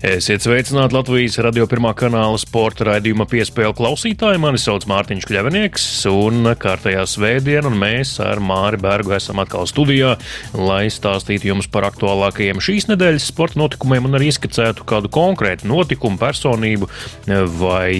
Esiet sveicināti Latvijas radio pirmā kanāla sporta raidījuma piespēļu klausītāji. Mani sauc Mārtiņš Kļavinieks, un kārtējā svētdiena, un mēs ar Māri Bergu esam atkal studijā, lai stāstītu jums par aktuālākajiem šīs nedēļas sporta notikumiem un arī ieskicētu kādu konkrētu notikumu, personību vai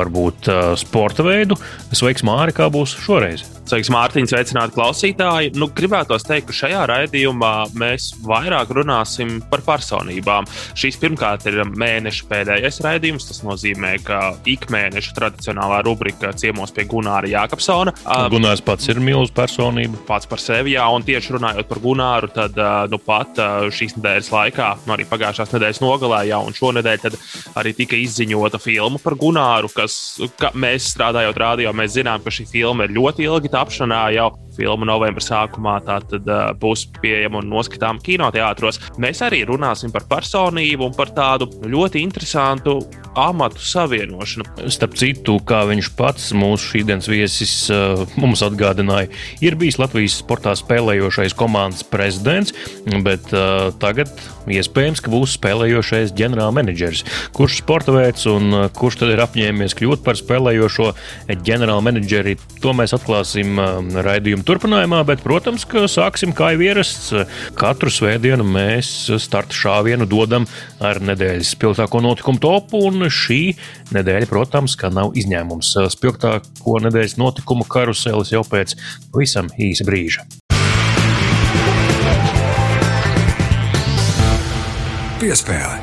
varbūt sporta veidu. Sveiks, Māri, kā būs šoreiz? Sveiks, Mārtiņš, sveicināti klausītāji. Nu, gribētos teikt, ka šajā raidījumā mēs vairāk runāsim par personībām. Šīs pirmkārt ir mēneša pēdējais raidījums. Tas nozīmē, ka ik mēneša tradicionālā rubrika ciemos pie Gunāra Jākapsona. Gunārs pats ir milzīgs personība. Pats par sevi, jā, un tieši runājot par Gunāru, tad nu, pat šīs nedēļas laikā, nu, arī pagājušās nedēļas nogalē, jau un šonadēļ arī tika izziņota filma par Gunāru, kas mēs strādājot rādio, mēs zinām, ka šī filma ir ļoti ilgi tapšanā jau filma novembra sākumā tātad, uh, būs pieejama un noskatāma kinoteātros. Mēs arī runāsim par personību un par tādu ļoti interesantu amatu savienošanu. Starp citu, kā viņš pats mūsu šīsdienas viesis uh, mums atgādināja, ir bijis Latvijas sportā spēlējošais komandas prezidents, bet uh, tagad iespējams, ka būs spēlējošais ģenerālmenedžers. Kurš sporta veids un uh, kurš tad ir apņēmies kļūt par spēlējošo ģenerālmenedžeri, to mēs atklāsim uh, raidījuma turpinājumā, bet, protams, ka sāksim kā jau ierasts. Katru svētdienu mēs starta šāvienu dodam ar nedēļas spilgtāko notikumu topu, un šī nedēļa, protams, ka nav izņēmums. Spilgtāko nedēļas notikumu karuselis jau pēc pavisam īsa brīža. Piespēle.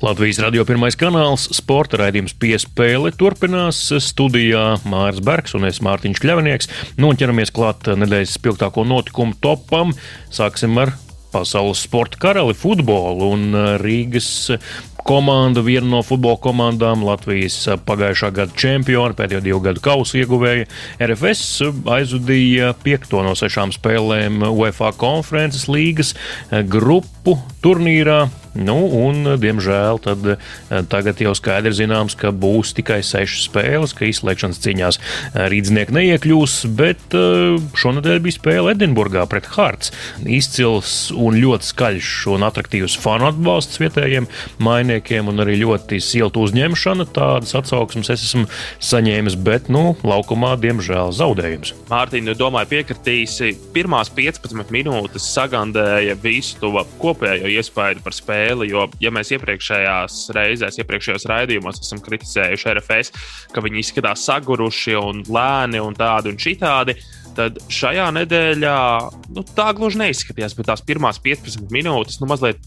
Latvijas radio pirmais kanāls, sporta raidījums piespēle turpinās studijā Mārs Bergs un es Mārtiņš Kļavinieks. Nu un ķeramies klāt nedēļas spilgtāko notikumu topam. Sāksim ar pasaules sporta karali futbolu un Rīgas komanda, viena no futbola komandām, Latvijas pagājušā gada čempiona, pēdējo divu gadu kausa ieguvēja. RFS aizvadīja piekto no sešām spēlēm UEFA konferences līgas grupu turnīrā. Nu, un, diemžēl, tad, eh, tagad jau skaidri zināms, ka būs tikai sešas spēles, ka izslēgšanas cīņās eh, rīznieki neiekļūs, bet eh, šonadēļ bija spēle Edinburgā pret Hārts. Izcils un ļoti skaļš un attraktīvs fanu atbalsts vietējiem mainiekiem un arī ļoti silta uzņemšana. Tādas atsauksmes es esmu saņēmis, bet, nu, laukumā, diemžēl, zaudējums. Mārtiņ, nu, domāju, piekritīsi. Pirmās 15 minūtes sagandēja visu to kopējo iespēju par spēli spēli. Jo, ja mēs iepriekšējās reizēs, iepriekšējos raidījumos esam kritizējuši RFS, ka viņi izskatās saguruši un lēni un tādi un šitādi, tad šajā nedēļā nu, tā gluži neizskatījās. Bet tās pirmās 15 minūtes, nu, mazliet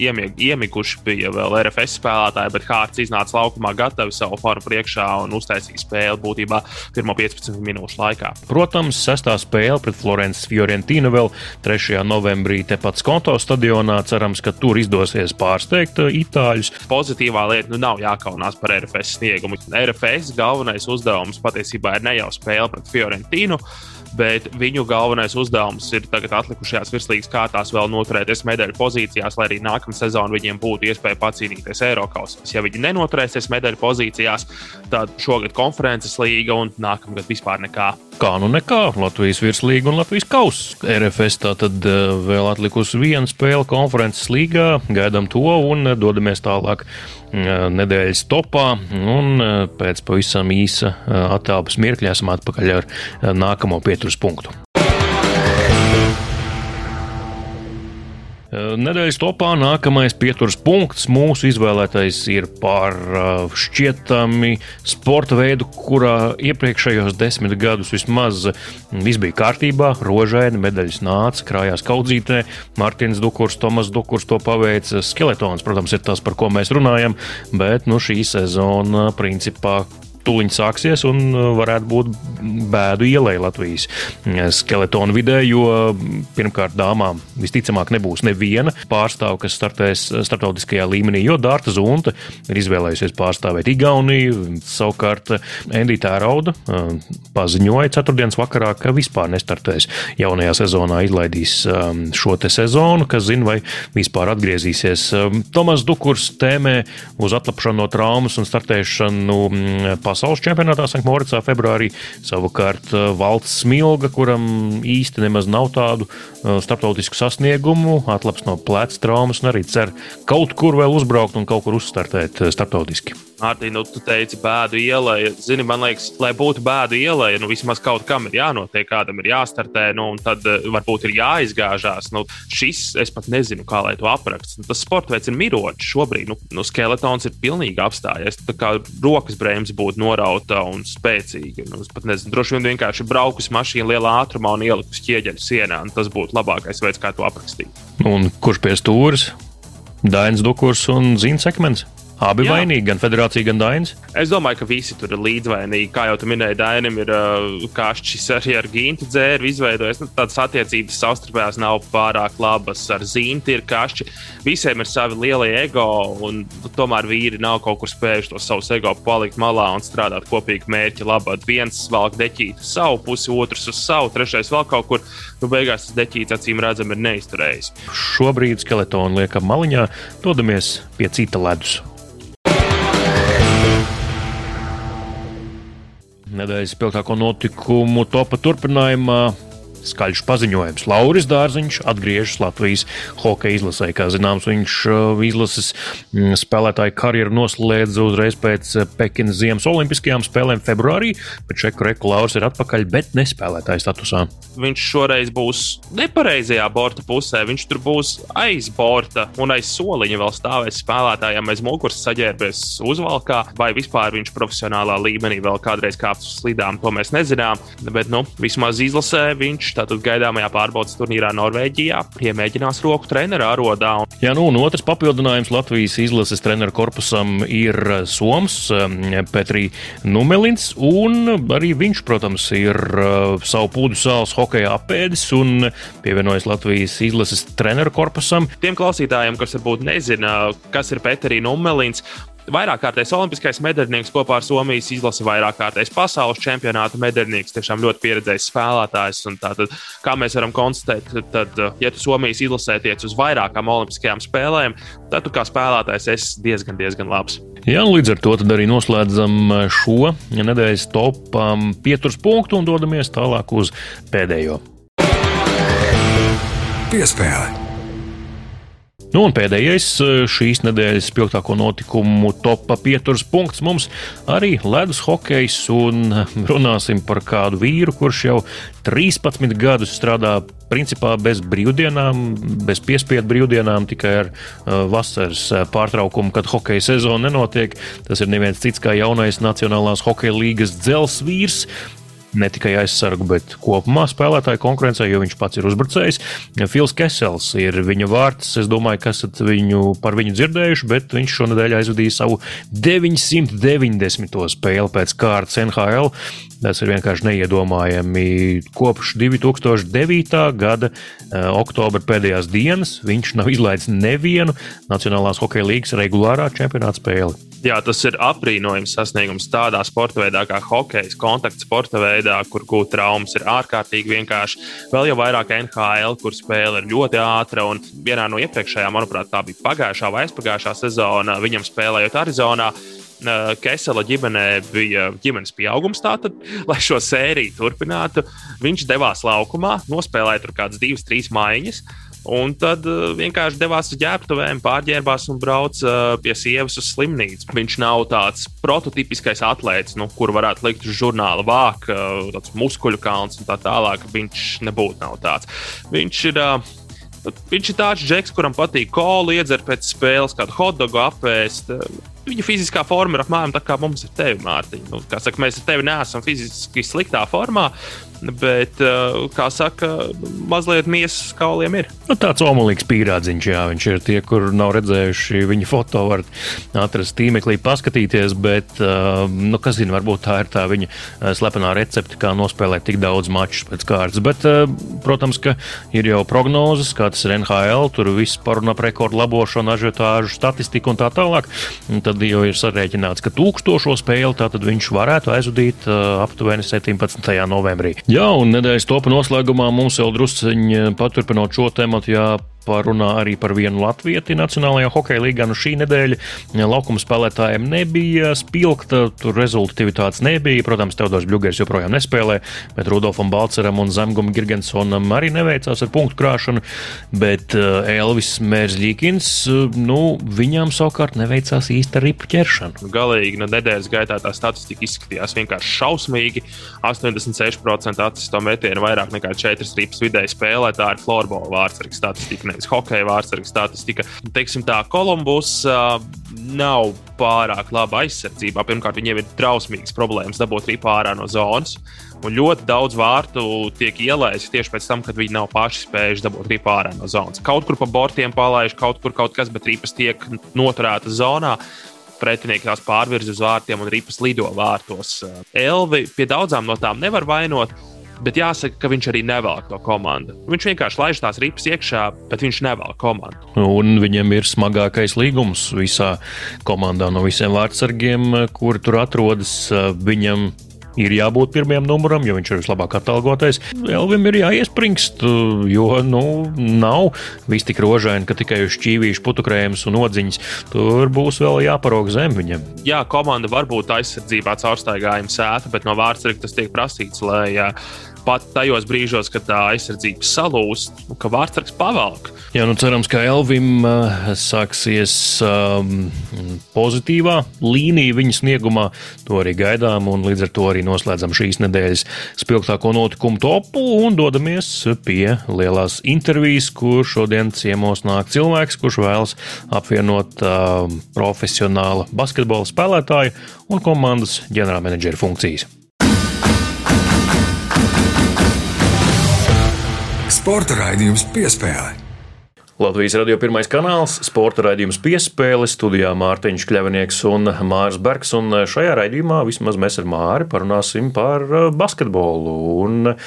iemieg, iemiguši bija vēl RFS spēlētāji, bet Hārts iznāca laukumā gatavi savu formu priekšā un uztaisīja spēli būtībā pirmo 15 minūšu laikā. Protams, sestā spēle pret Florences Fiorentīnu vēl 3. novembrī tepat Skonto stadionā. Cerams, ka tur izdosies pārsteigt uh, itāļus. Pozitīvā lieta nu nav jākaunās par RFS sniegumu. RFS galvenais uzdevums patiesībā ir ne jau spēle pret Fiorentīnu bet viņu galvenais uzdevums ir tagad atlikušajās virslīgas kārtās vēl noturēties medaļu pozīcijās, lai arī nākamā sezona viņiem būtu iespēja pacīnīties Eiropasos. Ja viņi nenoturēsies medaļu pozīcijās, tad šogad konferences līga un nākamgad vispār nekā. Kā nu nekā, Latvijas virslīga un Latvijas kausa. RFS tā tad eh, vēl atlikusi viena spēle konferences līgā, gaidām to un dodamies tālāk nedēļas topā. Un pēc pavisam īsa attēlpas mirkļa esam atpakaļ ar nākamo pieturas punktu. Nedēļas topā nākamais pieturas punkts mūsu izvēlētais ir par eh, šķietami sporta veidu, kurā iepriekšējos desmit gadus vismaz mm, viss bija kārtībā, rožaini, medaļas nāca, krājās kaudzītē, Mārtiņš Dukurs, Tomas Dukurs to paveica, skeletons, protams, ir tas, par ko mēs runājam, bet nu, šī sezona principā tuliņ sāksies un varētu būt bēdu ielai Latvijas skeletonu vidē, jo pirmkārt dāmām visticamāk nebūs neviena pārstāva, kas startēs starptautiskajā līmenī, jo Dārta Zunta ir izvēlējusies pārstāvēt Igauniju. Savukārt Endija Rauda paziņoja ceturtdienas vakarā, ka vispār nestartēs jaunajā sezonā, izlaidīs šo sezonu, kas zina, vai vispār atgriezīsies. Tomas Dukurs tēmē uz atlapšanu no traumas un startēšanu pasaules čempionātā Sanktmoricā februārī. Savukārt Valts Smilga, kuram īsti nemaz nav tādu starptautisku sasniegumu, atlaps no pleca traumas un arī cer kaut kur vēl uzbraukt un kaut kur uzstartēt starptautiski. Mārtiņ, nu, tu teici, bēdu ielai. Zini, man liekas, lai būtu bēdu ielai, nu, vismaz kaut kam ir jānotiek, kādam ir jāstartē, nu, un tad varbūt ir jāizgāžās. Nu, šis, es pat nezinu, kā lai to aprakstu. Nu, tas sports veids ir mirots šobrīd. Nu, nu, skeletons ir pilnīgi apstājies. Tā kā rokas brēmas būtu norauta un spēcīga. Nu, es pat nezinu, droši vien vienkārši braukus mašīna lielā ātrumā un ielikus ķieģeļu sienā. Tas būtu labākais veids, kā to aprakstīt. Un kurš pie stūres? Dainis Dukurs un Zīns Sekmens. Abi Jā. vainīgi, gan federācija, gan Dainis. Es domāju, ka visi tur ir līdzvainīgi. Kā jau minēji, Dainam ir uh, kašķis arī ar Gintu dzēru izveidojis. Nu, tādas attiecības savstarpējās nav pārāk labas. Ar Zinti ir kašķi. Visiem ir savi lielie ego, un tomēr vīri nav kaut kur spējuši to savu ego palikt malā un strādāt kopīgi mērķa labad. Viens valk deķīt uz savu pusi, otrs uz savu, trešais vēl kaut kur. Nu, beigās tas deķīts acīm redzam ir neizturējis. Šobrīd skeletonu liekam maliņā, dodamies pie cita ledus. Nedēļas spilgtāko notikumu topa turpinājumā skaļš paziņojums. Lauris Dārziņš atgriežas Latvijas hokeja izlasē. Kā zināms, viņš uh, izlases mm, spēlētāju karjeru noslēdza uzreiz pēc uh, Pekinas Ziemas Olimpiskajām spēlēm februārī, bet Čeku Reku Lauris ir atpakaļ, bet nespēlētāju statusā. Viņš šoreiz būs nepareizajā borta pusē, viņš tur būs aiz borta un aiz soliņa vēl stāvēs spēlētājiem aiz muguras saģērbies uzvalkā, vai vispār viņš profesionālā līmenī vēl kādreiz kāps uz slidām, to mēs nezinām, bet nu, vismaz izlasē viņš viņš tātad gaidāmajā pārbaudas turnīrā Norvēģijā iemēģinās roku treneru arodā. Jā, nu, un otrs papildinājums Latvijas izlases treneru korpusam ir Soms um, Petrī Numelins, un arī viņš, protams, ir uh, savu pūdu sāls hokeja apēdis un pievienojas Latvijas izlases treneru korpusam. Tiem klausītājiem, kas varbūt nezina, kas ir Petrī Numelins, vairāk kārtais olimpiskais medaļnieks kopā ar Somijas izlasi, vairāk kārtais pasaules čempionāta medaļnieks, tiešām ļoti pieredzējis spēlētājs. Tātad, kā mēs varam konstatēt, tad, ja tu Somijas izlasē tiec uz vairākām olimpiskajām spēlēm, tad tu kā spēlētājs esi diezgan, diezgan labs. Jā, līdz ar to arī noslēdzam šo nedēļas top pieturas punktu un dodamies tālāk uz pēdējo. Piespēle. Nu, un pēdējais eh, šīs nedēļas spilgtāko notikumu topā pieturas punkts mums arī ledus hokejs. Eh, runāsim par kādu vīru, kurš jau 13 gadus strādā principā bez brīvdienām, bez piespiedu brīvdienām, tikai ar uh, vasaras pārtraukumu, kad hokeja sezona nenotiek. Tas ir neviens cits kā jaunais Nacionālās hokeja līgas dzels vīrs, ne tikai aizsargu, bet kopumā spēlētāju konkurencē, jo viņš pats ir uzbrucējs. Fils Kesels ir viņa vārds. Es domāju, ka esat viņu par viņu dzirdējuši, bet viņš šonadēļ aizvadīja savu 990. spēli pēc kārtas NHL. Tas ir vienkārši neiedomājami. Kopš 2009. gada eh, oktobra pēdējās dienas viņš nav izlaidis nevienu Nacionālās hokeja līnijas regulārā čempionāta spēli. Jā, tas ir apbrīnojams sasniegums tādā sporta veidā kā hokejs, kontakta sporta veidā, kur gūt traumas ir ārkārtīgi vienkārši. Vēl jau vairāk NHL, kur spēle ir ļoti ātra. Un vienā no iepriekšējām, manuprāt, tā bija pagājušā vai aizpagājušā sezona, viņam spēlējot Arizonā. Kesela ģimenē bija ģimenes pieaugums, tātad, lai šo sēriju turpinātu. Viņš devās laukumā, nospēlēja tur kādas divas, trīs maiņas. Un tad uh, vienkārši devās uz ģērbtuvēm, pārģērbās un brauca uh, pie sievas uz slimnīcu. Viņš nav tāds prototypiskais atlētājs, nu, kuru varētu likt uz žurnāla vāka, uh, tāds muskuļu kalns un tā tālāk. Viņš nebūtu tāds. Viņš ir. Uh, Viņš ir tāds džeks, kuram patīk kolu iedzert pēc spēles, kādu hotdogu apēst. Viņa fiziskā forma ir apmēram tā kā mums ir tevi, Mārtiņ. Nu, kā saka, mēs ar tevi neesam fiziski sliktā formā, Bet, uh, kā saka, mazliet miesas kauliem ir. Nu, tāds omulīgs pīrādziņš, jā, viņš ir tie, kur nav redzējuši viņa foto, varat atrast tīmeklī, paskatīties, bet, uh, nu, kas zina, varbūt tā ir tā viņa uh, slepenā recepte, kā nospēlēt tik daudz mačus pēc kārtas. Bet, protams, ka ir jau prognozes, kā tas ir NHL, tur viss parunā par rekordu labošanu, ažiotāžu, statistiku un tā tālāk. Un tad jau ir sarēķināts, ka tūkstošo spēli tātad viņš varētu aizvadīt uh, aptuveni 17. novembrī. Jā, un nedēļas topa noslēgumā mums vēl drusciņi paturpinot šo tēmu, jā, parunā arī par vienu latvieti Nacionālajā hokeja līgā. Nu, šī nedēļa laukuma spēlētājiem nebija spilgta, tur rezultatīvitātes nebija. Protams, Teodors Bļūgers joprojām nespēlē, bet Rudolfam Balceram un Zemgum Girgensonam arī neveicās ar punktu krāšanu. Bet uh, Elvis Mērzļīkins, uh, nu, viņam savukārt neveicās īsta ripu ķeršana. Galīgi no nedēļas gaitā tā statistika izskatījās vienkārši šausmīgi. 86% atsisto metienu vairāk nekā 4 ripas vidēji spēlē. Tā ir florbola vārdsarga statistika nevis hokeja vārdsarga statistika. Teiksim tā, Kolumbus uh, nav pārāk laba aizsardzībā. Pirmkārt, viņiem ir drausmīgas problēmas dabūt ripu ārā no zonas. Un ļoti daudz vārtu tiek ielaisti tieši pēc tam, kad viņi nav paši spējuši dabūt ripu ārā no zonas. Kaut kur pa bortiem palaiž, kaut kur kaut kas, bet ripas tiek noturētas zonā pretinieki tās pārvirza uz vārtiem un ripas lido vārtos. Elvi pie daudzām no tām nevar vainot. Bet jāsaka, ka viņš arī nevelk to komandu. Viņš vienkārši laiž tās ripas iekšā, bet viņš nevelk komandu. Un viņam ir smagākais līgums visā komandā no visiem vārdsargiem, kuri tur atrodas. Viņam ir jābūt pirmajam numuram, jo viņš ir vislabāk atalgotais. Elvim ir jāiespringst, jo nu, nav viss tik rožaini, ka tikai uz šķīvīšu, putukrējums un odziņas. Tur būs vēl jāparok zem viņam. Jā, komanda var būt aizsardzībā caurstaigājuma sēta, bet no vārdsarga tas tiek prasīts, lai pat tajos brīžos, kad tā aizsardzība salūst, ka vārdsargs pavalk. Jā, nu cerams, ka Elvim uh, sāksies um, pozitīvā līnija viņa sniegumā. To arī gaidām, un līdz ar to arī noslēdzam šīs nedēļas spilgtāko notikumu topu un dodamies pie lielās intervijas, kur šodien ciemos nāk cilvēks, kurš vēlas apvienot uh, profesionāla basketbola spēlētāju un komandas ģenerālmenedžera funkcijas. Sporta raidījums piespēle. Latvijas radio pirmais kanāls, sporta raidījums piespēle, studijā Mārtiņš Kļavinieks un Mārs Bergs. Un šajā raidījumā vismaz mēs ar Māri parunāsim par uh, basketbolu. Un uh,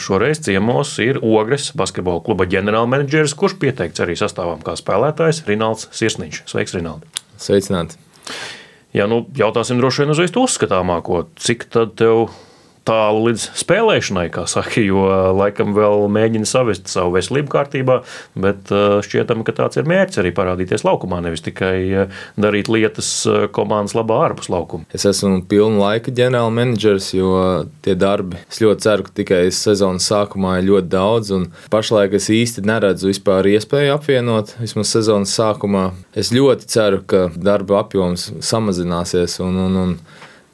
šoreiz ciemos ir Ogres basketbola kluba ģenerālmenedžeris, kurš pieteikts arī sastāvam kā spēlētājs Rinalds Sirsniņš. Sveiks, Rinaldi! Sveicināti! Jā, nu, jautāsim droši vien uzreiz to uzskatāmāko. Cik tad tev tālu līdz spēlēšanai, kā saka, jo laikam vēl mēģina savest savu veselību kārtībā, bet šķietam, ka tāds ir mērķis arī parādīties laukumā, nevis tikai darīt lietas komandas labā ārpus laukuma. Es esmu pilnu laika ģenerāla menedžers, jo tie darbi, es ļoti ceru, ka tikai sezonas sākumā ir ļoti daudz, un pašlaik es īsti neredzu vispār iespēju apvienot, vismaz sezonas sākumā. Es ļoti ceru, ka darba apjoms samazināsies, un, un, un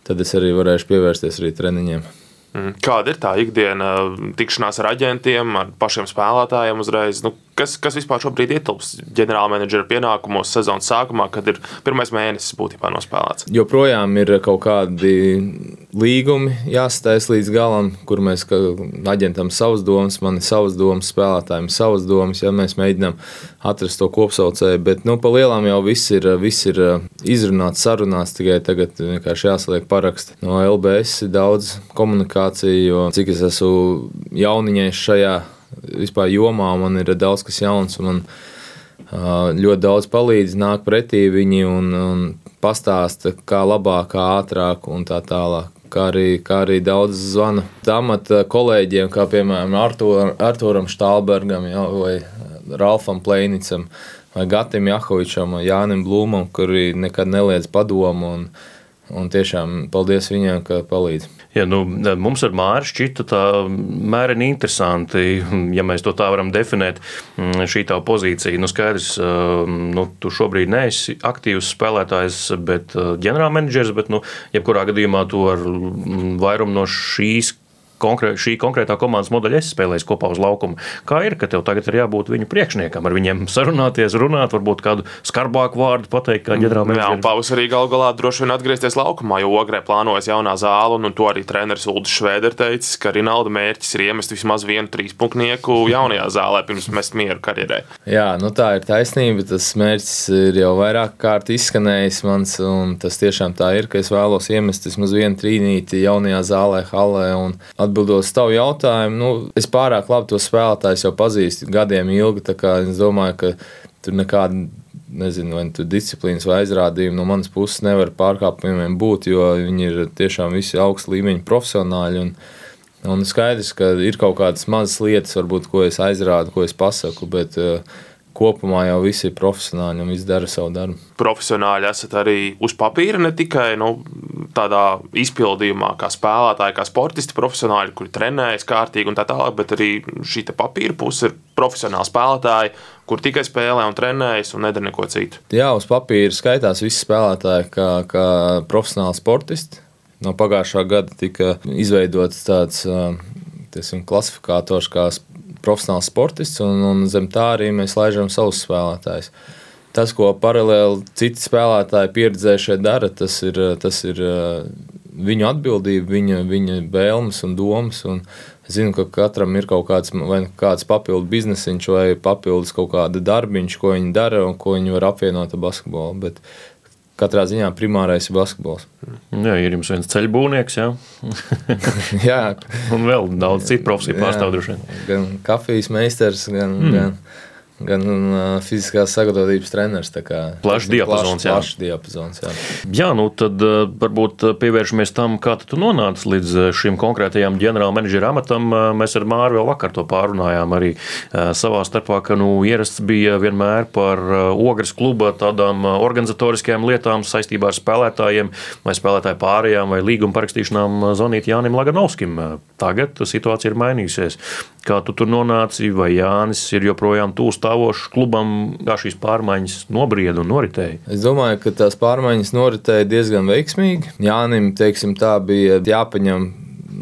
tad es arī varēšu pievērsties arī treniņiem. Kāda ir tā ikdiena, tikšanās ar aģentiem, ar pašiem spēlētājiem uzreiz? Nu, kas, kas vispār šobrīd ietilps ģenerālmenedžera pienākumos sezonas sākumā, kad ir pirmais mēnesis būtībā nospēlēts? Joprojām ir kaut kādi līgumi jāstāsta līdz galam, kur mēs aģentam savas domas, man ir savas domas, spēlētājiem savas domas, ja mēs mēģinām atrast to kopsaucēju. Bet nu, pa lielām jau viss ir, viss ir izrunāts, sarunāts, tikai tagad vienkārši jāsaliek paraksti. No LBS ir daudz komunikāciju, jo cik es esmu jauniņais šajā vispār jomā, man ir daudz kas jauns. Man, ļoti daudz palīdz, nāk pretī viņi un, un pastāsta, kā labāk, kā ātrāk un tā tālāk. Kā arī, kā arī daudz zvana amata kolēģiem, kā piemēram Artur, Arturam Štālbergam ja, vai Ralfam Plēnicam vai Gatim Jahovičam Jānim Blūmam, kuri nekad neliedz padomu. Un, un tiešām paldies viņiem, ka palīdz. Ja, nu, mums ar Māri šķita tā mēreni interesanti, ja mēs to tā varam definēt, mm, šī tā pozīcija. Nu, skaidrs, nu, tu šobrīd neesi aktīvs spēlētājs, bet ģenerālmenedžers, bet, nu, jebkurā gadījumā tu ar vairumu no šīs konkrē, šī konkrētā komandas modeļa esi spēlējis kopā uz laukuma. Kā ir, ka tev tagad ir jābūt viņu priekšniekam, ar viņiem sarunāties, runāt, varbūt kādu skarbāku vārdu pateikt, kā ģenerālmenedžeris? Jā, un pavasarī gal galā droši vien atgriezties laukumā, jo ogrē plānojas jaunā zāle, un, un to arī treneris Ulris Švēder teicis, ka Rinalda mērķis ir iemest vismaz vienu trīspunktnieku jaunajā zālē pirms mest mieru karjerē. Jā, nu tā ir taisnība. Tas mērķis ir jau vairāk kārt izskanējis mans, un tas tiešām tā ir, ka es vēlos iemest vismaz vienu trīnīti jaunajā zālē, halē. Un atbildot uz tavu jautājumu, nu, es pārāk labi to spēlētājus jau pazīstu gadiem ilgi. Es domāju, ka tur nekāda nezinu, vai tur disciplīnas vai aizrādījumi no manas puses nevar pārkāpumiem būt, jo viņi ir tiešām visi augsta līmeņa profesionāļi. Un, un skaidrs, ka ir kaut kādas mazas lietas, varbūt, ko es aizrādu, ko es pasaku, bet uh, kopumā jau visi ir profesionāļi un visi dara savu darbu. Profesionāļi esat arī uz papīra, ne tikai nu, tādā izpildījumā, kā spēlētāji, kā sportisti, profesionāļi, kuri trenējas kārtīgi un tā tālāk, bet arī šī papīra puse ir profesionāli spēlētāji, kur tikai spēlē un trenējas un nedara neko citu. Jā, uz papīra skaitās visi spēlētāji kā, kā profesionāli sportisti. No pagājušā gada tika izveidots tāds tiesim, klasifikators kā profesionāls sportists, un, un zem tā arī mēs laižam savus spēlētājus. Tas, ko paralēli citi spēlētāji pieredzējušie dara, tas ir, tas ir viņu atbildība, viņa, viņa vēlmes un domas. Un es zinu, ka katram ir kaut kāds, kāds papildu biznesiņš vai papildus kaut kāda darbiņš, ko viņi dara un ko viņi var apvienot ar basketbolu. Bet katrā ziņā primārais ir basketbols. Jā, ir jums viens ceļbūnieks, jā. jā. Un vēl daudz citu profesiju pārstāvjuši. Gan kafijas meistars, gan, mm. gan gan uh, fiziskās sagatavotības treneris. Plašs diapazons. Jā, plašs diapazons jā. jā, nu tad uh, varbūt pievēršamies tam, kā tu nonāci līdz šim konkrētajam ģenerāla menedžera amatam. Mēs ar Māru vēl vakar to pārunājām arī savā starpā, ka nu, ierasts bija vienmēr par ogres kluba tādām organizatoriskajām lietām saistībā ar spēlētājiem vai spēlētāju pārējām vai līguma parakstīšanām zvanīt Jānim Laganovskim. Tagad situācija ir mainījusies. Kā tu tur nonāci, vai Jānis ir joprojām tūs stāvošs klubam, kā šīs pārmaiņas nobrieda un noritēja? Es domāju, ka tās pārmaiņas noritēja diezgan veiksmīgi. Jānim, teiksim, tā bija jāpaņem,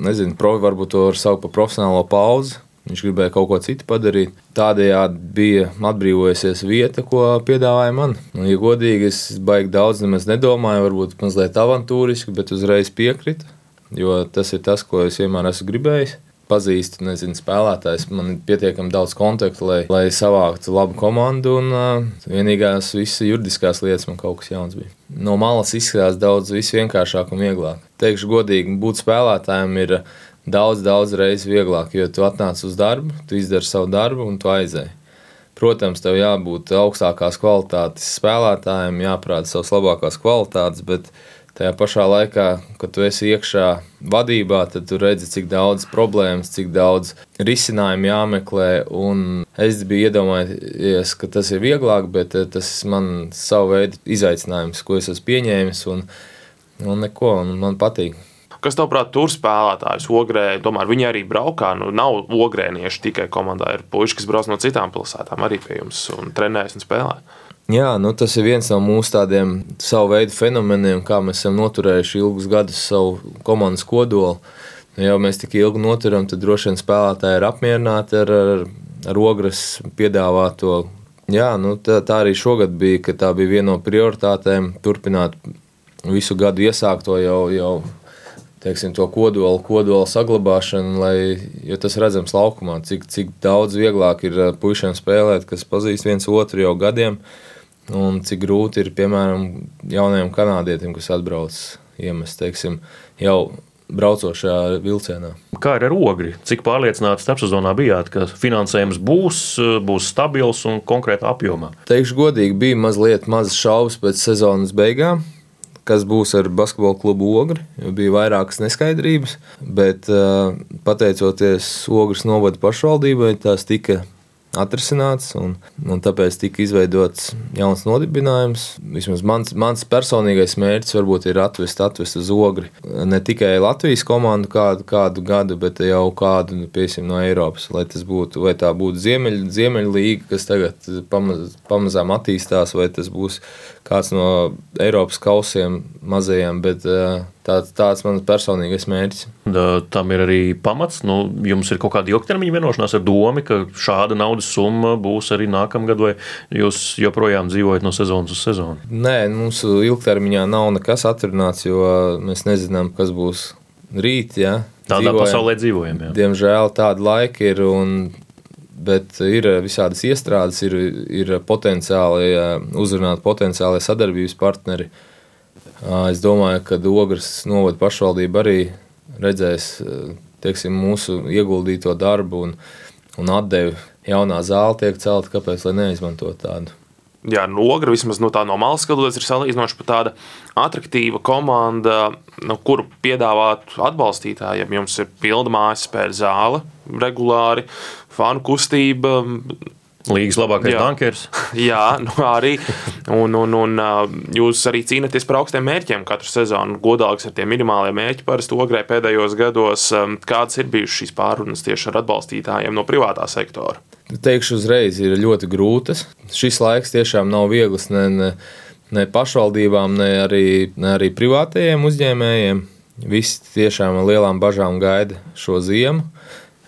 nezinu, provi varbūt to var saukt par profesionālo pauzi. Viņš gribēja kaut ko citu padarīt. Tādējādi bija atbrīvojusies vieta, ko piedāvāja man. Un, ja godīgi, es baigi daudz nedomāju, varbūt mazliet avantūriski, bet uzreiz piekrītu, jo tas ir tas, ko es vienmēr esmu gribējis pazīstu nezinu, spēlētājs. Man ir pietiekami daudz kontaktu, lai, lai savāktu labu komandu. Un, uh, vienīgās visas juridiskās lietas man kaut kas jauns bija. No malas izskatās daudz vienkāršāk un vieglāk. Teikšu godīgi, būt spēlētājiem ir daudz, daudz reizes vieglāk, jo tu atnāc uz darbu, tu izdari savu darbu un tu aizēji. Protams, tev jābūt augstākās kvalitātes spēlētājiem, jāprāta savas labākās kvalitātes, bet tajā pašā laikā, kad tu esi iekšā vadībā, tad tu redzi, cik daudz problēmas, cik daudz risinājumu jāmeklē. Es biju iedomājies, ka tas ir vieglāk, bet eh, tas man savu veidu izaicinājums, ko es esmu pieņēmis, un, un neko, un man patīk. Kas tavāprāt, tur spēlētājs ogrē, tomēr viņi arī braukā. Nu, nav ogrēnieši tikai komandā, ir puiši, kas brauc no citām pilsētām arī pie jums un trenējas un spēlē. Jā, nu tas ir viens no mūsu tādiem savu veidu fenomeniem, kā mēs esam noturējuši ilgus gadus savu komandas kodolu. Nu, ja mēs tik ilgi noturam, tad droši vien spēlētāji ir apmierināti ar, ar, ar ogres piedāvāto. Jā, nu, tā, tā arī šogad bija, ka tā bija viena no prioritātēm turpināt visu gadu iesākto jau, jau teiksim, to kodolu, kodolu saglabāšanu, lai, jo tas redzams laukumā, cik, cik daudz vieglāk ir puišiem spēlēt, kas pazīst viens otru jau gadiem. Uh, Un cik grūti ir, piemēram, jaunajam kanādietim, kas atbrauc iemest, teiksim, jau braucošajā vilcienā. Kā ir ar ogri? Cik pārliecināti starpsezonā bijāt, ka finansējums būs, būs stabils un konkrētā apjomā? Teikšu godīgi, bija mazliet mazas šaubas pēc sezonas beigām. Kas būs ar basketbalu klubu ogri? Bija vairākas neskaidrības, bet pateicoties ogres novada pašvaldībai, tās tika atrisināts, un, un tāpēc tika izveidots jauns nodibinājums. Vismaz mans, mans personīgais mērķis varbūt ir atvest, atvest uz ogri ne tikai Latvijas komandu kādu, kādu gadu, bet jau kādu piesim, no Eiropas. Lai tas būtu, vai tā būtu Ziemeļ, Ziemeļlīga, kas tagad pamaz, pamazām attīstās, vai tas būs kāds no Eiropas kausiem mazajiem, bet tāds, tāds mans personīgais mērķis. tam ir arī pamats. Nu, jums ir kaut kāda ilgtermiņa vienošanās ar domu, ka šāda naudas summa būs arī nākamgad, vai jūs joprojām dzīvojat no sezonas uz sezonu? Nē, mums ilgtermiņā nav nekas atrunāts, jo mēs nezinām, kas būs rīt. Ja? Tādā dzīvojam. pasaulē dzīvojam. Jā. Diemžēl tāda laika ir. Bet ir visādas iestrādes, ir, ir potenciāli uzrunāt potenciāli sadarbības partneri. Es domāju, ka Ogres novada pašvaldība arī redzēs teiksim, mūsu ieguldīto darbu un, un atdevi. Jaunā zāle tiek celta, kāpēc neizmantot tādu? Jā, Nogra vismaz no tā no malas skatoties, ir salīdzinoši pat tāda attraktīva komanda, no kuru piedāvāt atbalstītājiem. Jums ir pilna mājas spēļu zāle regulāri, fanu kustība. Līgas labākais bankers. Jā, nu arī. Un, un, un jūs arī cīnāties par augstiem mērķiem katru sezonu. Godāks ar tiem minimāliem mērķiem parasti ogrē pēdējos gados. Kādas ir bijušas šīs pārunas tieši ar atbalstītājiem no privātā sektora? Teikšu uzreiz, ir ļoti grūtas. Šis laiks tiešām nav viegls ne, ne, ne pašvaldībām, ne arī, ne arī privātajiem uzņēmējiem. Visi tiešām ar lielām bažām gaida šo ziemu.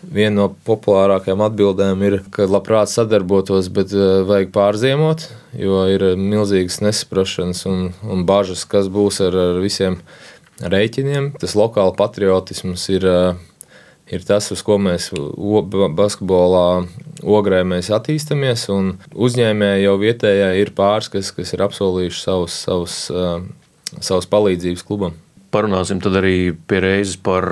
Viena no populārākajām atbildēm ir, ka labprāt sadarbotos, bet uh, vajag pārziemot, jo ir milzīgas nesaprašanas un, un bažas, kas būs ar, ar visiem rēķiniem. Tas lokāla patriotisms ir uh, ir tas, uz ko mēs basketbolā ogrē mēs attīstāmies. Uzņēmēji jau vietējā ir pāris, kas, kas ir apsolījuši savus, savus, savus palīdzības klubam. Parunāsim arī pie reizes par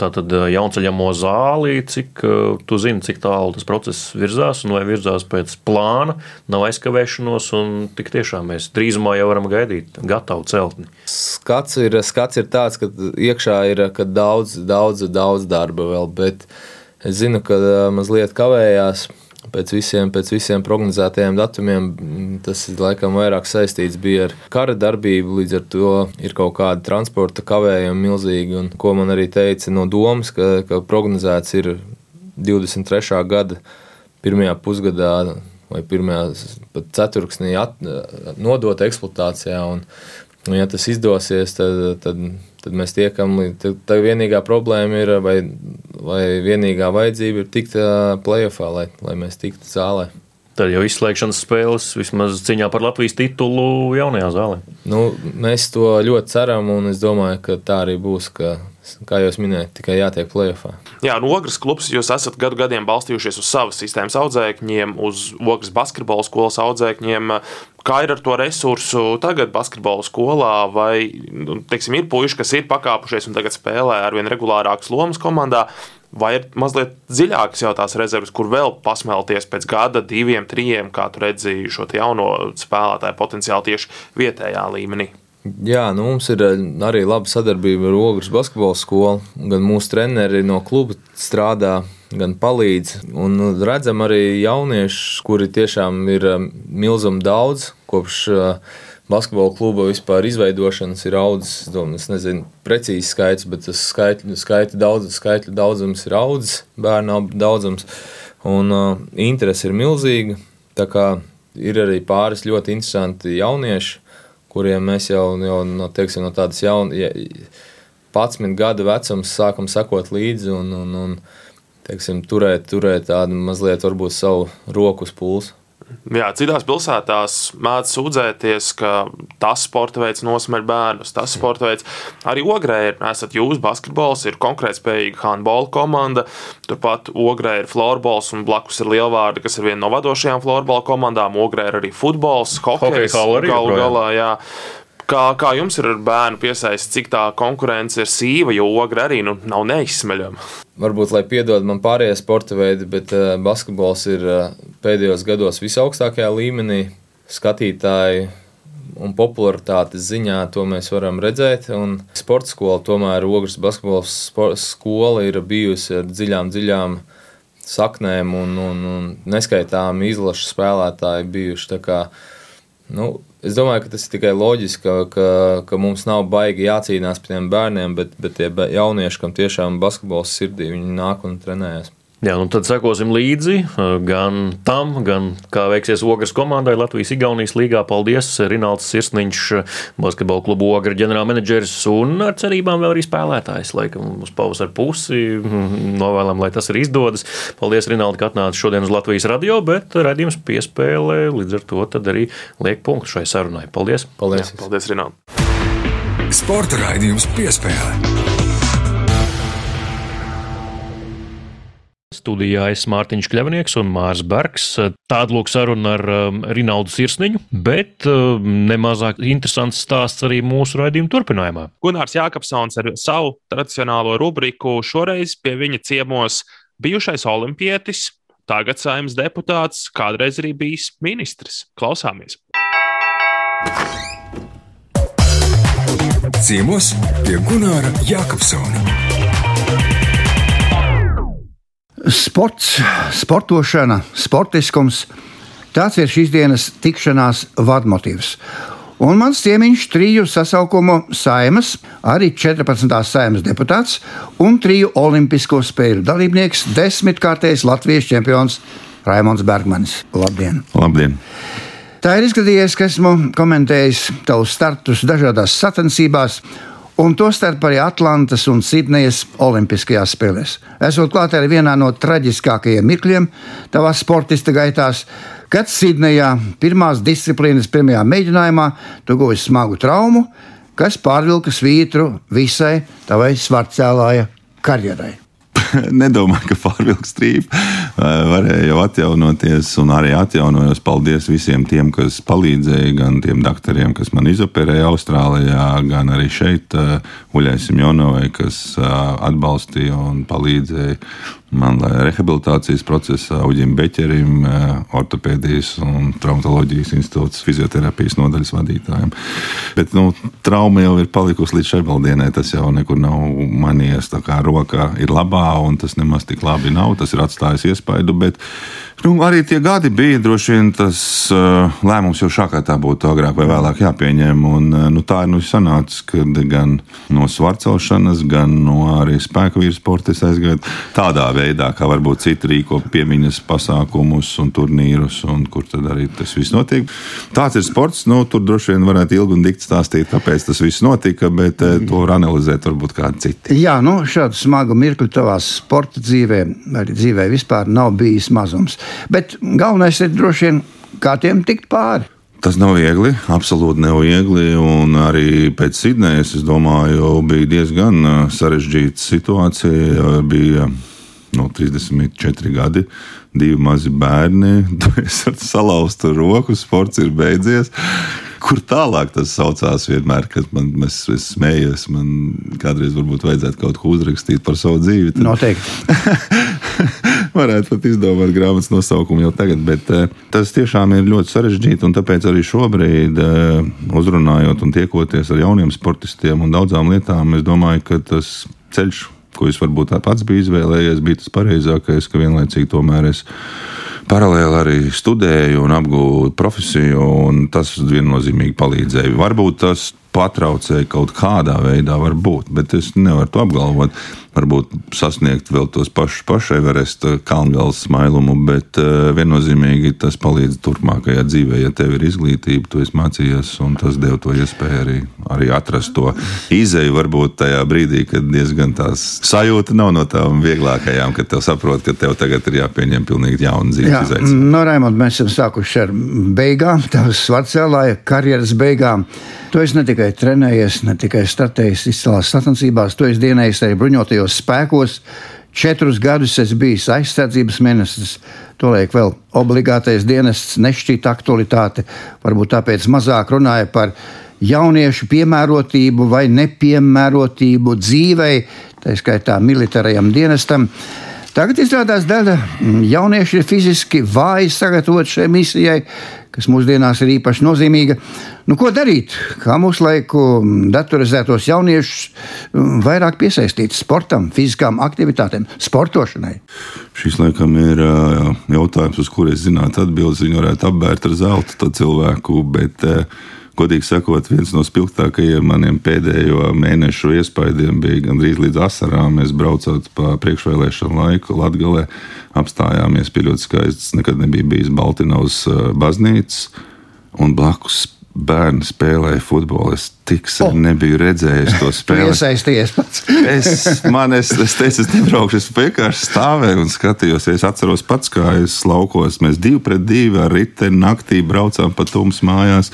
tātad, jaunceļamo zāli. Cik tu zini, cik tālu tas process virzās, un vai virzās pēc plāna, nav aizkavēšanos, un tik tiešām mēs drīzumā jau varam gaidīt gatavu celtni. Skats ir, skats ir tāds, ka iekšā ir ka daudz, daudz, daudz darba vēl, bet es zinu, ka mazliet kavējās pēc visiem, pēc visiem prognozētajiem datumiem tas laikam vairāk saistīts ar kara darbību. Līdz ar to ir kaut kāda transporta kavējuma milzīga. Un, ko man arī teica no domas, ka, ka prognozēts ir 23. gada pirmajā pusgadā vai pirmajā ceturksnī at, nodot eksploatācijā. Un, un, ja tas izdosies, tad, tad tad mēs tiekam līdz. Tā vienīgā problēma ir, vai, vai vienīgā vajadzība ir tikt playoffā, lai, lai mēs tiktu zālē. Tad jau izslēgšanas spēles vismaz cīņā par Latvijas titulu jaunajā zālē. Nu, mēs to ļoti ceram, un es domāju, ka tā arī būs. Kā jau minēju, tikai jātiek plēsoņā. Jā, no Ogres klubs jūs esat gadu gadiem balstījušies uz savas sistēmas audzēkņiem, uz Ogres basketbola skolas audzēkņiem. Kā ir ar to resursu tagad, basketbola skolā? Vai nu, teiksim, ir puiši, kas ir pakāpušies un tagad spēlē ar vien regulārākas lomas komandā? Vai ir mazliet dziļākas jau tās rezerves, kur vēl pasmelties pēc gada, diviem, trim, kā tu redzēji šo jauno spēlētāju potenciālu tieši vietējā līmenī? Jā, nu mums ir eh, arī laba sadarbība ar Ogres basketbola skolu. Gan mūsu treneri no kluba strādā, gan palīdz. Un redzam arī jauniešus, kuri tiešām ir eh, milzīgi daudz kopš uh, basketbola kluba vispār izveidošanas ir audzis. Es nezinu precīzi skaits, bet tas skaitļu, skaitļu, daudz, skaitļu daudzums ir audzis, bērnu daudzums. Un uh, interese ir milzīga. Ir arī pāris ļoti interesanti jaunieši, kuriem mēs jau, jau no, teiksim, no tādas jaunas, 11 gadu vecums sākam sekot līdzi un, un, un teiksim, turēt, turēt tādu mazliet varbūt savu roku uz pulsu. Jā, citās pilsētās mēdz sūdzēties, ka tas sporta veids nosmer bērnus, tas sporta veids. Arī Ogrē ir, esat jūs, basketbols, ir konkurētspējīga handbola komanda. Turpat Ogrē ir florbols un blakus ir lielvārdi, kas ir viena no vadošajām florbola komandām. Ogrē ir arī futbols, hokejs. Galu galā, jā. Kā, kā jums ir ar bērnu piesaistīt, cik tā konkurence ir sīva, jo ogra arī nu, nav neizsmeļama? Varbūt, lai piedod man pārējie sporta veidi, bet uh, basketbols ir uh, pēdējos gados visaugstākajā līmenī. Skatītāji un popularitātes ziņā to mēs varam redzēt. Un sporta skola, tomēr Ogres basketbola skola ir bijusi ar dziļām, dziļām saknēm un, un, un neskaitāmi izlašu spēlētāji bijuši. Kā, nu, Es domāju, ka tas ir tikai loģiski, ka, ka, ka mums nav baigi jācīnās par tiem bērniem, bet, bet tie jaunieši, kam tiešām basketbols sirdī, viņi nāk un trenējas. Jā, nu tad sekosim līdzi gan tam, gan kā veiksies Ogres komandai Latvijas-Igaunijas līgā. Paldies, Rināls Sirsniņš, basketbola klubu Ogra ģenerālmenedžeris un ar cerībām vēl arī spēlētājs. Laikam uz pavasara pusi novēlam, lai tas arī izdodas. Paldies, Rinaldi, ka atnāci šodien uz Latvijas radio, bet redzījums piespēlē līdz ar to tad arī liek punktu šai sarunai. Paldies! Paldies! Jā, paldies, Rinaldi! Sporta raidījums piespēlē. Studijā es Mārtiņš Kļavnieks un Mārs Bergs. Tāda lūk saruna ar um, Rinaldu Sirsniņu, bet um, nemazāk interesants stāsts arī mūsu raidījuma turpinājumā. Gunārs Jākapsons ar savu tradicionālo rubriku šoreiz pie viņa ciemos bijušais olimpietis, tagad saimnes deputāts, kādreiz arī bijis ministrs. Klausāmies! Ciemos pie Gunāra Jākapsona. Sports, sportošana, sportiskums - tāds ir šīs dienas tikšanās vadmotīvs. Un mans ciemiņš triju sasaukumu saimas, arī 14. saimas deputāts un triju olimpisko spēļu dalībnieks, desmitkārtais Latvijas čempions Raimons Bergmanis. Labdien! Labdien! Tā ir izgadījies, ka esmu komentējis tavus startus dažādās sacensībās, un tostarp arī Atlantas un Sidnejas Olimpiskajās spēlēs. Esot klāt arī vienā no traģiskākajiem mirkļiem tavā sportista gaitās, kad Sidnejā pirmās disciplīnas pirmajā mēģinājumā tu guvi smagu traumu, kas pārvilka svītru visai tavai svarcēlāja karjerai. nedomāju, ka pārvilks strīpa. Varēja jau atjaunoties, un arī atjaunojos. Paldies visiem tiem, kas palīdzēja, gan tiem doktoriem, kas man izoperēja Austrālijā, gan arī šeit Uļai Simjonovai, kas atbalstīja un palīdzēja man, rehabilitācijas procesā Uģim Beķerim, ortopēdijas un traumatoloģijas institūts fizioterapijas nodaļas vadītājiem. Bet nu, trauma jau ir palikusi līdz šai dienai. Tas jau nekur nav mainījies. Tā kā roka ir labā, un tas nemaz tik labi nav. Tas ir atstājis iespaidu. Bet Nu, arī tie gadi bija droši vien tas uh, lēmums jau šādā tā būtu agrāk vai vēlāk jāpieņem. Un, uh, nu, tā ir nu, sanācis, ka gan no svarcelšanas, gan no arī spēku vīru sporta es aizgāju tādā veidā, kā varbūt citi rīko piemiņas pasākumus un turnīrus, un kur tad arī tas viss notiek. Tāds ir sports. Nu, tur droši vien varētu ilgi un dikti stāstīt, kāpēc tas viss notika, bet uh, to var analizēt varbūt kādi citi. Jā, nu, šādu smagu mirkli tavā sporta dzīvē, arī dzīvē vispār nav bijis mazums. Bet galvenais ir droši vien, kā tiem tikt pāri. Tas nav viegli, absolūti nav viegli. Un arī pēc Sidnejas, es domāju, bija diezgan sarežģīta situācija. Bija no 34 gadi, divi mazi bērni, es ar salauztu roku, sports ir beidzies. Kur tālāk tas saucās vienmēr, kad man es, es smējos. Man kādreiz varbūt vajadzētu kaut ko uzrakstīt par savu dzīvi. Tad... Noteikti. Varētu pat izdomāt grāmatas nosaukumu jau tagad, bet uh, tas tiešām ir ļoti sarežģīti. Un tāpēc arī šobrīd, uh, uzrunājot un tiekoties ar jauniem sportistiem un daudzām lietām, es domāju, ka tas ceļš, ko es varbūt pats biju izvēlējies, bija tas pareizākais, ka vienlaicīgi tomēr es paralēli arī studēju un apgūstu profesiju, un tas viennozīmīgi palīdzēja. Varbūt tas patraucēja kaut kādā veidā, varbūt, bet es nevaru to apgalvot varbūt sasniegt vēl tos pašus paševeresta kalngals smailumu, bet uh, viennozīmīgi tas palīdz turpmākajā dzīvē. Ja tev ir izglītība, tu esi mācījies, un tas deva to iespēju arī, arī atrast to izēju varbūt tajā brīdī, kad diezgan tās sajūta nav no tām vieglākajām, kad tev saprot, ka tev tagad ir jāpieņem pilnīgi jauna dzīves izaicinājuma. No Raimond, mēs esam sākuši ar beigām, tās svarcēlāja karjeras beigām. Tu esi ne tikai trenējies, ne tikai startējis izcēlās sacensībās, tu esi dienējis arī bruņotajos spēkos. Četrus gadus es biju aizsardzības ministrs. Tolēk vēl obligātais dienests nešķīta aktualitāte. Varbūt tāpēc mazāk runāja par jauniešu piemērotību vai nepiemērotību dzīvei, tā skaitā militārajam dienestam. Tagad izrādās daļa jaunieši ir fiziski vāji sagatavot šai misijai, kas mūsdienās ir īpaši nozīmīga. Nu, ko darīt? Kā mūsu laiku datorizētos jauniešus mm, vairāk piesaistīt sportam, fiziskām aktivitātēm, sportošanai? Šis laikam ir jautājums, uz kuru es zinātu atbildes. Viņu varētu apbērt ar zelta cilvēku, bet godīgi sakot, viens no spilgtākajiem maniem pēdējo mēnešu iespaidiem bija gandrīz līdz asarām. Mēs braucot pa priekšvēlēšanu laiku Latgalē, apstājāmies pie ļoti skaistas, nekad nebija bijis Baltinovas baznīcas un blakus bērni spēlēja futbolu. Es tik sen oh. nebiju redzējis to spēli. Iesaisties pats. es, man, es, es teicu, es nebraukšu, es vienkārši stāvēju un skatījos. Es atceros pats, kā es laukos. Mēs divi pret divi ar riteni naktī braucām pa tums mājās.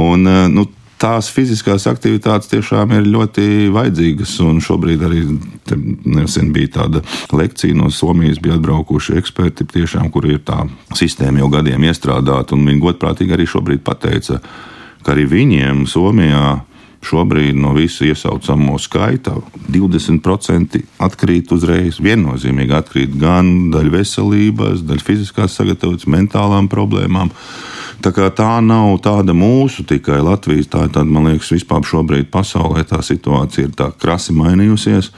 Un, eh, nu, tās fiziskās aktivitātes tiešām ir ļoti vajadzīgas. Un šobrīd arī nesen bija tāda lekcija no Somijas, bija atbraukuši eksperti, tiešām, kur ir tā sistēma jau gadiem iestrādāta. Viņi godprātīgi arī šobrīd pateica, ka arī viņiem Somijā šobrīd no visu iesaucamo skaita 20% atkrīt uzreiz. Viennozīmīgi atkrīt gan daļa veselības, daļa fiziskās sagatavotas, mentālām problēmām. Tā, tā nav tāda mūsu tikai Latvijas, tā ir tāda, man liekas, vispār šobrīd pasaulē tā situācija ir tā krasi mainījusies.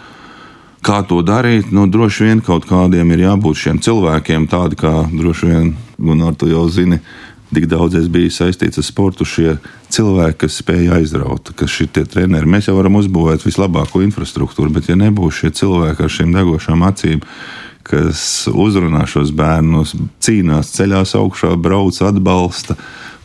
Kā to darīt? Nu, droši vien kaut kādiem ir jābūt šiem cilvēkiem, tādi kā droši vien Gunār, tu jau zini, tik daudz es biju saistīts ar sportu. Šie cilvēki, kas spēja aizraut, kas šie treneri, mēs jau varam uzbūvēt vislabāko infrastruktūru, bet ja nebūs šie cilvēki ar šīm degošām acīm, kas uzrunā šos bērnus, cīnās, ceļās augšā, brauc, atbalsta.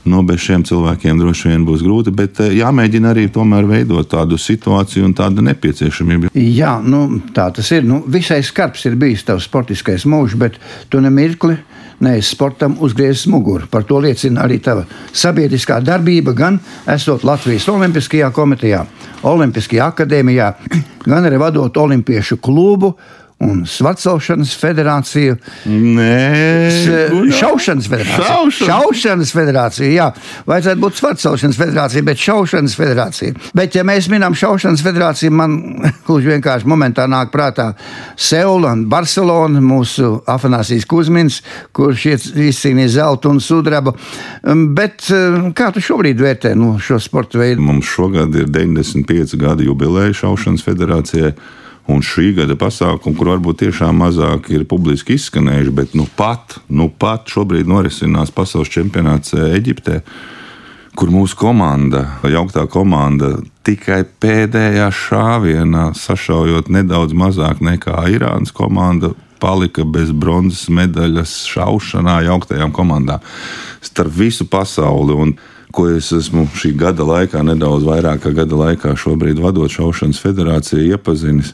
No bez šiem cilvēkiem droši vien būs grūti, bet eh, jāmēģina arī tomēr veidot tādu situāciju un tādu nepieciešamību. Jā, nu, tā tas ir. Nu, visai skarbs ir bijis tavs sportiskais mūžs, bet tu nemirkli neesi sportam uzgriezis muguru. Par to liecina arī tava sabiedriskā darbība, gan esot Latvijas Olimpiskajā komitejā, Olimpiskajā akadēmijā, gan arī vadot Olimpiešu klubu un Svarcelšanas federāciju. Nē, šaušanas federācija. Šaušana. Šaušanas federācija, jā. Vajadzētu būt Svarcelšanas federācija, bet šaušanas federācija. Bet, ja mēs minam šaušanas federāciju, man gluži vienkārši momentā nāk prātā Seula un Barcelona, mūsu Afanāsijas Kuzmins, kurš izcīnīja zeltu un sudrabu. Um, bet um, kā tu šobrīd vērtē nu, šo sporta veidu? Mums šogad ir 95 gadi jubileja šaušanas federācijai. Un šī gada pasākumi, kur varbūt tiešām mazāk ir publiski izskanējuši, bet nu pat, nu pat šobrīd norisinās pasaules čempionāts eh, Eģiptē, kur mūsu komanda, jauktā komanda, tikai pēdējā šāvienā, sašaujot nedaudz mazāk nekā Irānas komanda, palika bez bronzas medaļas šaušanā jauktajām komandām starp visu pasauli. Un, ko es esmu šī gada laikā, nedaudz vairāk kā gada laikā, šobrīd vadot šaušanas federāciju, iepazinis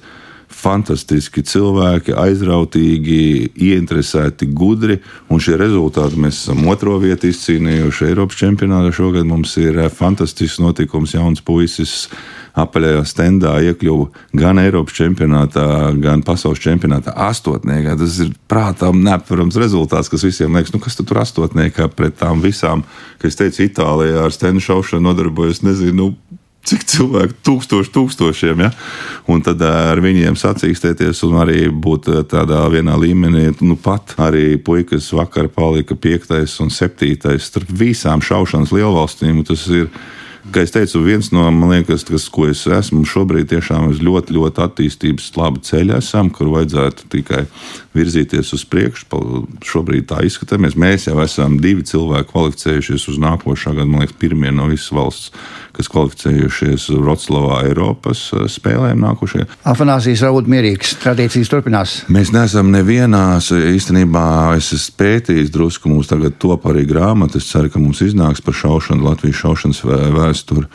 fantastiski cilvēki, aizrautīgi, ieinteresēti, gudri. Un šie rezultāti mēs esam otro vietu izcīnījuši Eiropas čempionātā. Šogad mums ir eh, fantastisks notikums, jauns puisis. Apaļajā stendā iekļuva gan Eiropas čempionātā, gan pasaules čempionātā astotniekā. Tas ir prātām neaptverams rezultāts, kas visiem liekas, nu kas tu tur astotniekā pret tām visām, kas teica, Itālijā ar stenu šaušanu nodarbojas, nezinu, nu, cik cilvēku, tūkstoši, tūkstošiem. Ja? Un tad eh, ar viņiem sacīkstēties un arī būt eh, tādā vienā līmenī. Nu, pat arī puikas vakar palika piektais un septītais starp visām šaušanas lielvalstīm. Tas ir Kā es teicu, viens no liekas, tas, ko es esmu šobrīd, tiešām ir ļoti, ļoti attīstības laba ceļa esam, kur vajadzētu tikai virzīties uz priekšu. Šobrīd tā izskatāmies. Mēs jau esam divi cilvēki kvalificējušies uz nākošā gada, man liekas, pirmie no visas valsts, kas kvalificējušies Vroclavā Eiropas eh, spēlēm nākošajā. Afanāsijas raud mierīgs, tradīcijas turpinās. Mēs neesam nevienās, īstenībā es esmu pētījis drusku, mums tagad top arī grāmata, es ceru, ka mums iznāks par šaušanu, Latvijas šaušanas vēsturi vēsturi,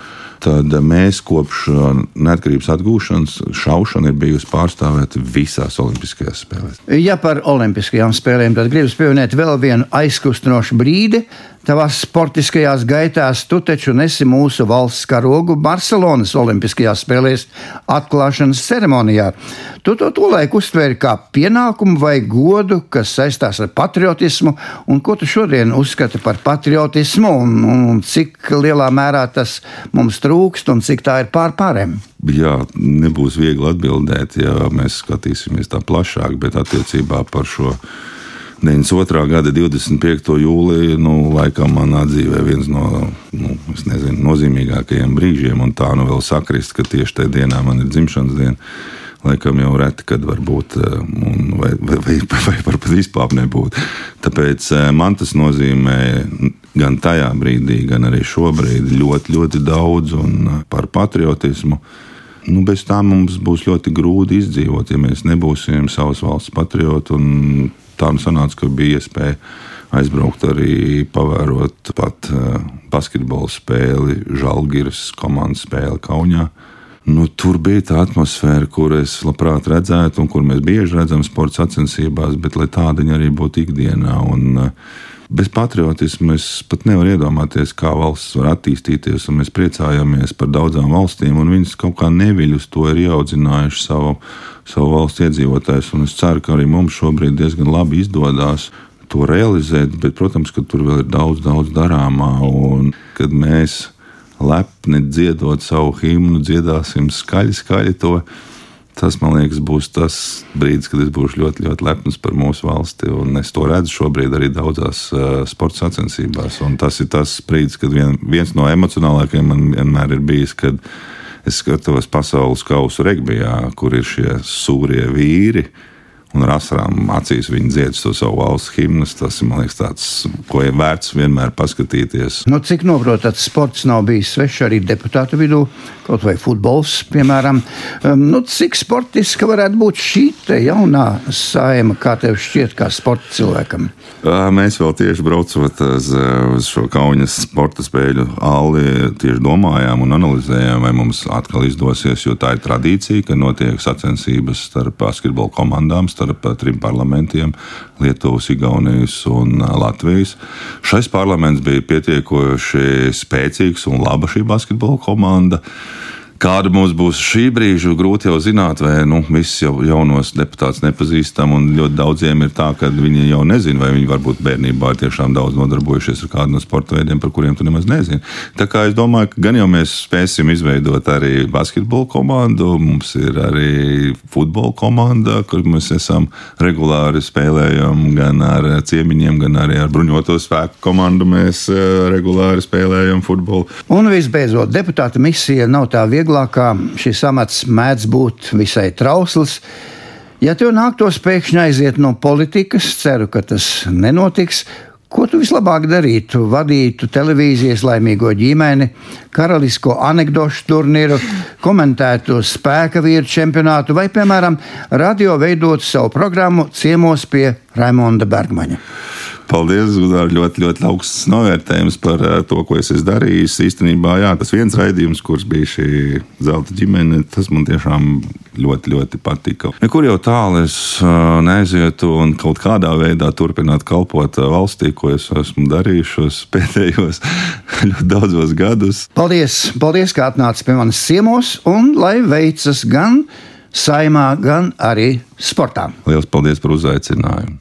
tad mēs kopš uh, neatkarības atgūšanas šaušana ir bijusi pārstāvēta visās Olimpiskajās spēlēs. Ja par Olimpiskajām spēlēm, tad gribu pieminēt vēl vienu aizkustinošu brīdi. Tavās sportiskajās gaitās tu taču nesi mūsu valsts karogu Barcelonas Olimpiskajās spēlēs atklāšanas ceremonijā. Tu to tolaik uztvēri kā pienākumu vai godu, kas saistās ar patriotismu, un ko tu šodien uzskati par patriotismu, un, un cik lielā mērā tas mums trūkst, un cik tā ir pār pārēm? Jā, nebūs viegli atbildēt, ja mēs skatīsimies tā plašāk, bet attiecībā par šo 92. gada 25. jūlija, nu, laikam manā dzīvē viens no nu, nezinu, nozīmīgākajiem brīžiem, un tā nu vēl sakrist, ka tieši tajā dienā man ir dzimšanas diena. laikam jau reti, kad var būt, vai, vai, vai, vai varbūt vispār nebūt. Tāpēc man tas nozīmē gan tajā brīdī, gan arī šobrīd ļoti, ļoti daudz un par patriotismu. Nu, bez tā mums būs ļoti grūti izdzīvot, ja mēs nebūsim savas valsts patrioti. Tā nu sanāca, ka bija iespēja aizbraukt arī pavērot pat basketbola spēli, Žalgiras komandas spēli Kaunijā. Nu, tur bija tā atmosfēra, kur es labprāt redzētu, un kur mēs bieži redzam sporta sacensībās, bet lai tāda arī būtu ikdienā. Un, uh, Bez patriotisma es pat nevaru iedomāties, kā valsts var attīstīties. Mēs priecājamies par daudzām valstīm, un viņas kaut kā neviļ uz to ir ieaudzinājuši savu, savu valsts iedzīvotājus. Es ceru, ka arī mums šobrīd diezgan labi izdodas to realizēt, bet, protams, ka tur vēl ir daudz, daudz darāmā. Un, kad mēs lepni dziedot savu himnu, dziedāsim skaļi, skaļi to. Tas, man liekas, būs tas brīdis, kad es būšu ļoti, ļoti lepns par mūsu valsti. Es to redzu šobrīd arī daudzās uh, sporta sacensībās. Un tas ir tas brīdis, kad vien, viens no emocionālākajiem man vienmēr ir bijis, kad es skatos pasaules kausu regbijā, kur ir šie sūrie vīri un ar asarām acīs viņi dzied to savu valsts himnu. Tas ir liekas, tāds, ko ir vērts vienmēr paskatīties. Nu, cik noprotat, sports nav bijis svešs arī deputātu vidū, kaut vai futbols, piemēram. Um, nu, cik sportiska varētu būt šī jaunā saima, kā tev šķiet, kā sporta cilvēkam? Mēs vēl tieši braucot uz, uz šo kaujas sporta spēļu alli, tieši domājām un analizējām, vai mums atkal izdosies, jo tā ir tradīcija, ka notiek sacensības starp basketbola komandām, starp starp trim parlamentiem - Lietuvas, Igaunijas un Latvijas. Šais parlaments bija pietiekoši spēcīgs un laba šī basketbola komanda. Kāda mums būs šī brīža, grūti jau zināt, vai nu, visus jau jaunos deputātus nepazīstam. Ļoti daudziem ir tā, ka viņi jau nezina, vai viņi varbūt bērnībā ir tiešām daudz nodarbojušies ar kādu no sporta veidiem, par kuriem tu nemaz nezini. Tā kā es domāju, ka gan jau mēs spēsim izveidot arī basketbola komandu, mums ir arī futbola komanda, kur mēs esam regulāri spēlējam gan ar ciemiņiem, gan arī ar bruņoto spēku komandu. Mēs eh, regulāri spēlējam futbolu. Un visbeidzot, deputāta misija nav tā viegla vieglākā šis amats mēdz būt visai trausls. Ja tev nāktos pēkšņi aiziet no politikas, ceru, ka tas nenotiks. Ko tu vislabāk darītu? Vadītu televīzijas laimīgo ģimeni, karalisko anekdošu turnīru, komentētu spēka vīru čempionātu vai, piemēram, radio veidotu savu programmu ciemos pie Raimonda Bergmaņa. Paldies, Gudār, ļoti, ļoti augsts novērtējums par eh, to, ko es esmu darījis. Īstenībā, jā, tas viens raidījums, kurš bija šī zelta ģimene, tas man tiešām ļoti, ļoti patika. Nekur jau tālu es eh, neaizietu un kaut kādā veidā turpināt kalpot eh, valstī, ko es esmu darījis šos pēdējos ļoti daudzos gadus. Paldies, paldies ka atnāci pie manas ciemos un lai veicas gan saimā, gan arī sportā. Lielas paldies par uzaicinājumu!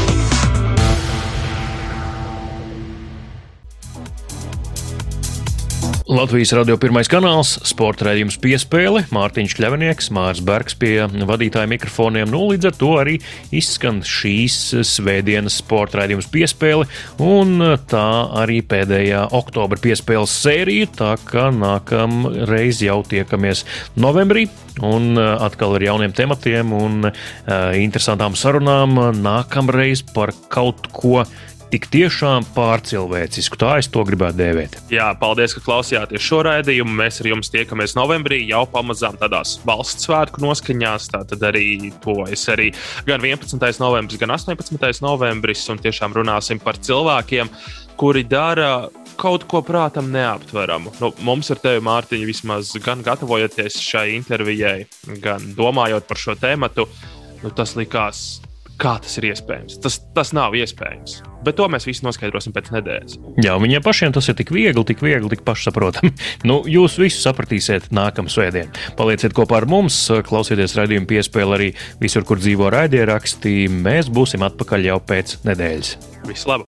Latvijas radio pirmais kanāls, sporta raidījums piespēle, Mārtiņš Kļavinieks, Mārs Bergs pie vadītāja mikrofoniem. Nu, līdz ar to arī izskan šīs svētdienas sporta raidījums piespēle, un tā arī pēdējā oktobra piespēles sērija. Tā kā nākamreiz jau tiekamies novembrī, un atkal ar jauniem tematiem un uh, interesantām sarunām. Nākamreiz par kaut ko tik tiešām pārcilvēcisku. Tā es to gribētu dēvēt. Jā, paldies, ka klausījāties šo raidījumu. Mēs ar jums tiekamies novembrī, jau pamazām tādās valsts svētku noskaņās. Tad arī tuvojas arī gan 11. novembris, gan 18. novembris, un tiešām runāsim par cilvēkiem, kuri dara kaut ko prātam neaptveramu. Nu, mums ar tevi, Mārtiņ, vismaz gan gatavojoties šai intervijai, gan domājot par šo tēmu, nu, tas likās kā tas ir iespējams. Tas, tas nav iespējams. Bet to mēs visi noskaidrosim pēc nedēļas. Jā, viņiem pašiem tas ir tik viegli, tik viegli, tik pašsaprotami. nu, jūs visu sapratīsiet nākamā svētdienā. Palieciet kopā ar mums, klausieties raidījumu piespēli arī visur, kur dzīvo raidierakstī. Mēs būsim atpakaļ jau pēc nedēļas. Vislabāk!